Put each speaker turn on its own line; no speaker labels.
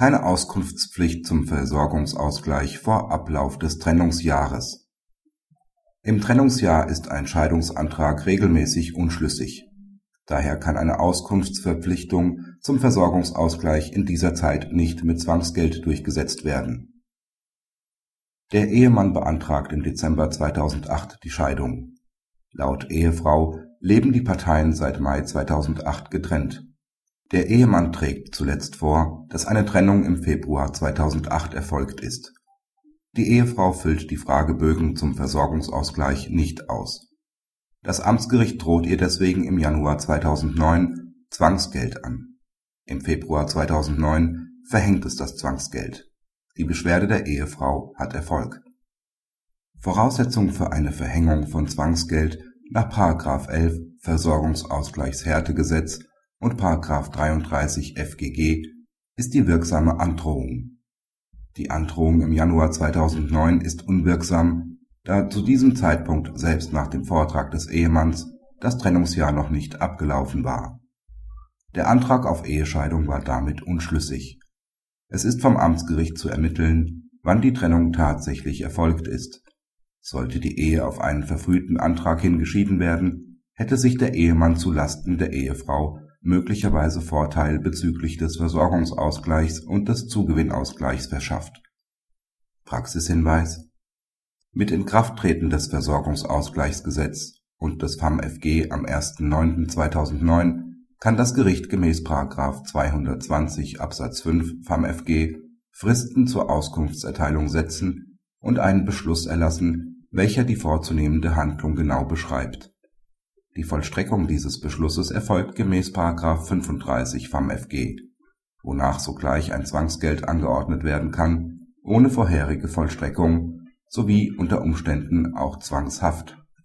keine Auskunftspflicht zum Versorgungsausgleich vor Ablauf des Trennungsjahres. Im Trennungsjahr ist ein Scheidungsantrag regelmäßig unschlüssig. Daher kann eine Auskunftsverpflichtung zum Versorgungsausgleich in dieser Zeit nicht mit Zwangsgeld durchgesetzt werden. Der Ehemann beantragt im Dezember 2008 die Scheidung. Laut Ehefrau leben die Parteien seit Mai 2008 getrennt der Ehemann trägt zuletzt vor, dass eine Trennung im Februar 2008 erfolgt ist. Die Ehefrau füllt die Fragebögen zum Versorgungsausgleich nicht aus. Das Amtsgericht droht ihr deswegen im Januar 2009 Zwangsgeld an. Im Februar 2009 verhängt es das Zwangsgeld. Die Beschwerde der Ehefrau hat Erfolg. Voraussetzung für eine Verhängung von Zwangsgeld nach 11 Versorgungsausgleichshärtegesetz und § 33 FGG ist die wirksame Androhung. Die Androhung im Januar 2009 ist unwirksam, da zu diesem Zeitpunkt selbst nach dem Vortrag des Ehemanns das Trennungsjahr noch nicht abgelaufen war. Der Antrag auf Ehescheidung war damit unschlüssig. Es ist vom Amtsgericht zu ermitteln, wann die Trennung tatsächlich erfolgt ist. Sollte die Ehe auf einen verfrühten Antrag hin geschieden werden, hätte sich der Ehemann zu Lasten der Ehefrau möglicherweise Vorteil bezüglich des Versorgungsausgleichs und des Zugewinnausgleichs verschafft. Praxishinweis Mit Inkrafttreten des Versorgungsausgleichsgesetz und des FAMFG am 1.9.2009 kann das Gericht gemäß 220 Absatz 5 FAMFG Fristen zur Auskunftserteilung setzen und einen Beschluss erlassen, welcher die vorzunehmende Handlung genau beschreibt die Vollstreckung dieses Beschlusses erfolgt gemäß § 35 FamFG, wonach sogleich ein Zwangsgeld angeordnet werden kann, ohne vorherige Vollstreckung sowie unter Umständen auch Zwangshaft